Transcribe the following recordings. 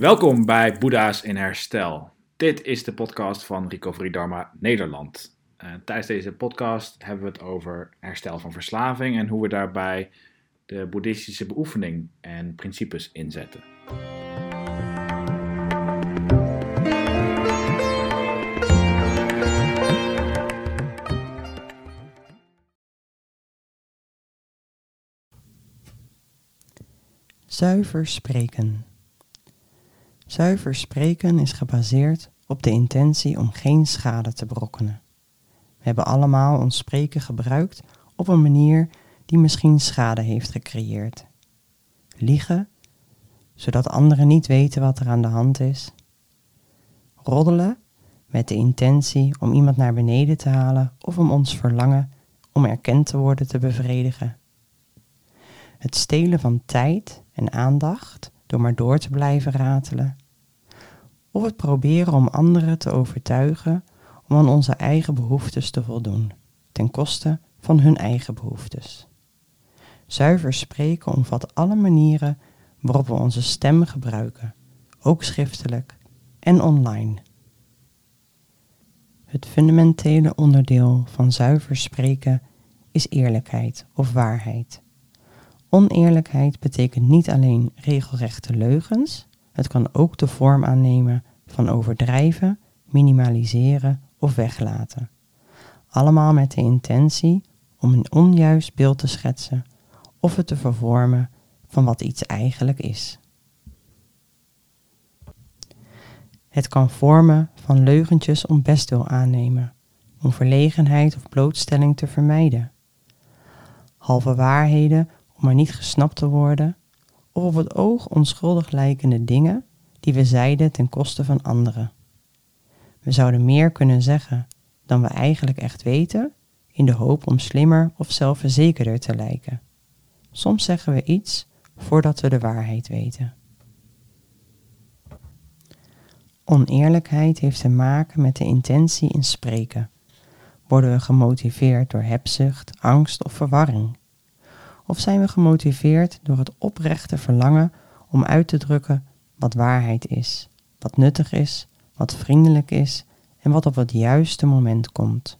Welkom bij Boeddha's in Herstel. Dit is de podcast van Recovery Dharma Nederland. Uh, tijdens deze podcast hebben we het over herstel van verslaving en hoe we daarbij de boeddhistische beoefening en principes inzetten. Zuiver spreken. Zuiver spreken is gebaseerd op de intentie om geen schade te berokkenen. We hebben allemaal ons spreken gebruikt op een manier die misschien schade heeft gecreëerd. Liegen, zodat anderen niet weten wat er aan de hand is. Roddelen, met de intentie om iemand naar beneden te halen of om ons verlangen om erkend te worden te bevredigen. Het stelen van tijd en aandacht door maar door te blijven ratelen. Of het proberen om anderen te overtuigen om aan onze eigen behoeftes te voldoen, ten koste van hun eigen behoeftes. Zuiver spreken omvat alle manieren waarop we onze stem gebruiken, ook schriftelijk en online. Het fundamentele onderdeel van zuiver spreken is eerlijkheid of waarheid. Oneerlijkheid betekent niet alleen regelrechte leugens, het kan ook de vorm aannemen van overdrijven, minimaliseren of weglaten. Allemaal met de intentie om een onjuist beeld te schetsen of het te vervormen van wat iets eigenlijk is. Het kan vormen van leugentjes om bestwil aannemen, om verlegenheid of blootstelling te vermijden. Halve waarheden maar niet gesnapt te worden, of op het oog onschuldig lijkende dingen die we zeiden ten koste van anderen. We zouden meer kunnen zeggen dan we eigenlijk echt weten, in de hoop om slimmer of zelfverzekerder te lijken. Soms zeggen we iets voordat we de waarheid weten. Oneerlijkheid heeft te maken met de intentie in spreken. Worden we gemotiveerd door hebzucht, angst of verwarring? Of zijn we gemotiveerd door het oprechte verlangen om uit te drukken wat waarheid is, wat nuttig is, wat vriendelijk is en wat op het juiste moment komt?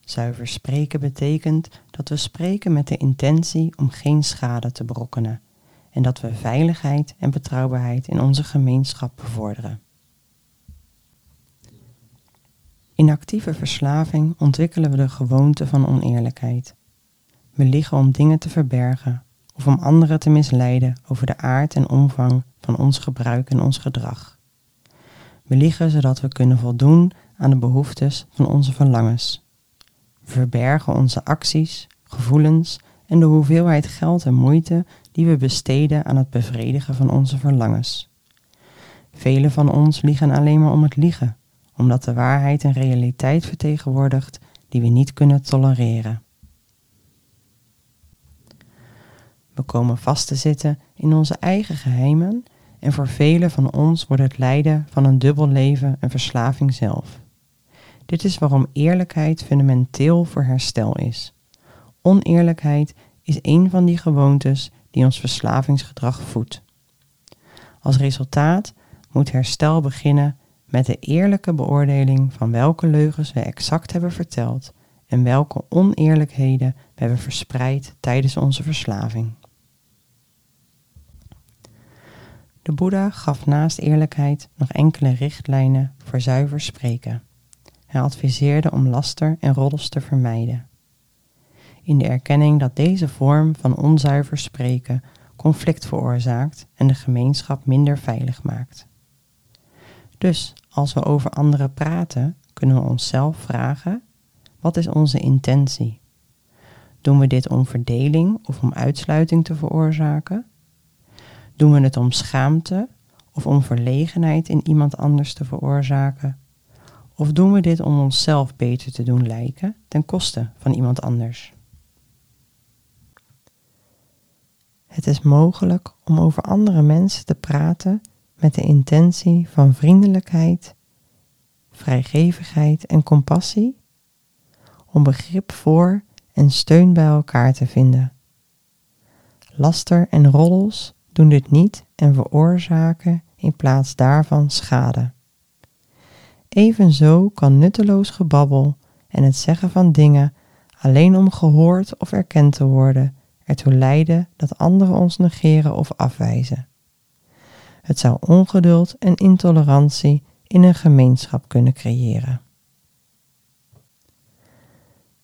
Zuiver spreken betekent dat we spreken met de intentie om geen schade te berokkenen en dat we veiligheid en betrouwbaarheid in onze gemeenschap bevorderen. In actieve verslaving ontwikkelen we de gewoonte van oneerlijkheid. We liegen om dingen te verbergen of om anderen te misleiden over de aard en omvang van ons gebruik en ons gedrag. We liegen zodat we kunnen voldoen aan de behoeftes van onze verlangens. We verbergen onze acties, gevoelens en de hoeveelheid geld en moeite die we besteden aan het bevredigen van onze verlangens. Velen van ons liegen alleen maar om het liegen omdat de waarheid een realiteit vertegenwoordigt die we niet kunnen tolereren. We komen vast te zitten in onze eigen geheimen en voor velen van ons wordt het lijden van een dubbel leven een verslaving zelf. Dit is waarom eerlijkheid fundamenteel voor herstel is. Oneerlijkheid is een van die gewoontes die ons verslavingsgedrag voedt. Als resultaat moet herstel beginnen met de eerlijke beoordeling van welke leugens we exact hebben verteld en welke oneerlijkheden we hebben verspreid tijdens onze verslaving. De Boeddha gaf naast eerlijkheid nog enkele richtlijnen voor zuiver spreken. Hij adviseerde om laster en roddels te vermijden. In de erkenning dat deze vorm van onzuiver spreken conflict veroorzaakt en de gemeenschap minder veilig maakt. Dus als we over anderen praten, kunnen we onszelf vragen: wat is onze intentie? Doen we dit om verdeling of om uitsluiting te veroorzaken? Doen we het om schaamte of om verlegenheid in iemand anders te veroorzaken? Of doen we dit om onszelf beter te doen lijken ten koste van iemand anders? Het is mogelijk om over andere mensen te praten met de intentie van vriendelijkheid, vrijgevigheid en compassie, om begrip voor en steun bij elkaar te vinden. Laster en roddels doen dit niet en veroorzaken in plaats daarvan schade. Evenzo kan nutteloos gebabbel en het zeggen van dingen alleen om gehoord of erkend te worden ertoe leiden dat anderen ons negeren of afwijzen. Het zou ongeduld en intolerantie in een gemeenschap kunnen creëren.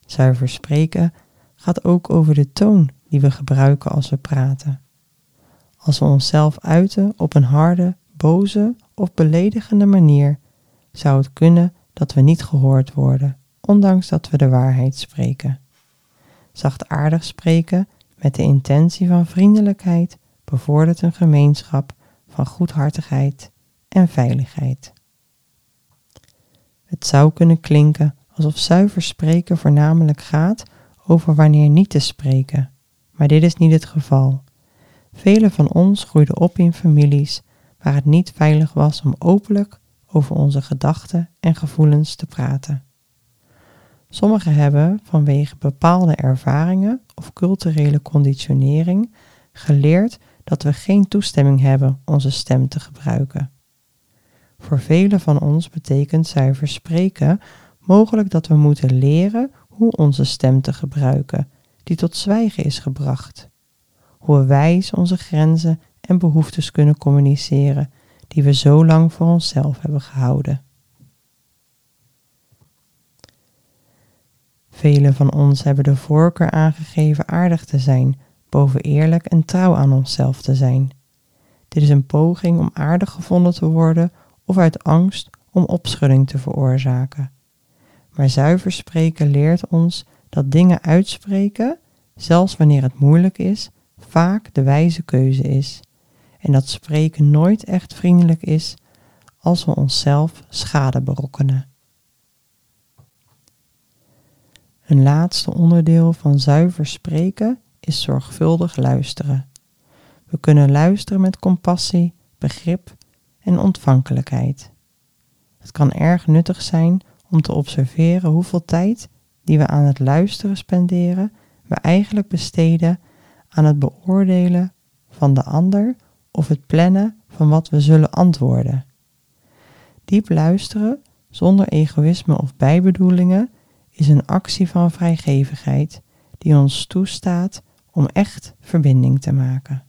Zuiver spreken gaat ook over de toon die we gebruiken als we praten. Als we onszelf uiten op een harde, boze of beledigende manier, zou het kunnen dat we niet gehoord worden, ondanks dat we de waarheid spreken. Zachtaardig spreken met de intentie van vriendelijkheid bevordert een gemeenschap van goedhartigheid en veiligheid. Het zou kunnen klinken alsof zuiver spreken voornamelijk gaat over wanneer niet te spreken, maar dit is niet het geval. Velen van ons groeiden op in families waar het niet veilig was om openlijk over onze gedachten en gevoelens te praten. Sommigen hebben vanwege bepaalde ervaringen of culturele conditionering geleerd dat we geen toestemming hebben onze stem te gebruiken. Voor velen van ons betekent zuiver spreken mogelijk dat we moeten leren hoe onze stem te gebruiken, die tot zwijgen is gebracht. Hoe we wijs onze grenzen en behoeftes kunnen communiceren, die we zo lang voor onszelf hebben gehouden. Velen van ons hebben de voorkeur aangegeven aardig te zijn, boven eerlijk en trouw aan onszelf te zijn. Dit is een poging om aardig gevonden te worden of uit angst om opschudding te veroorzaken. Maar zuiver spreken leert ons dat dingen uitspreken, zelfs wanneer het moeilijk is, vaak de wijze keuze is. En dat spreken nooit echt vriendelijk is als we onszelf schade berokkenen. Een laatste onderdeel van zuiver spreken is zorgvuldig luisteren. We kunnen luisteren met compassie, begrip en ontvankelijkheid. Het kan erg nuttig zijn om te observeren hoeveel tijd die we aan het luisteren spenderen, we eigenlijk besteden aan het beoordelen van de ander of het plannen van wat we zullen antwoorden. Diep luisteren zonder egoïsme of bijbedoelingen is een actie van vrijgevigheid die ons toestaat om echt verbinding te maken.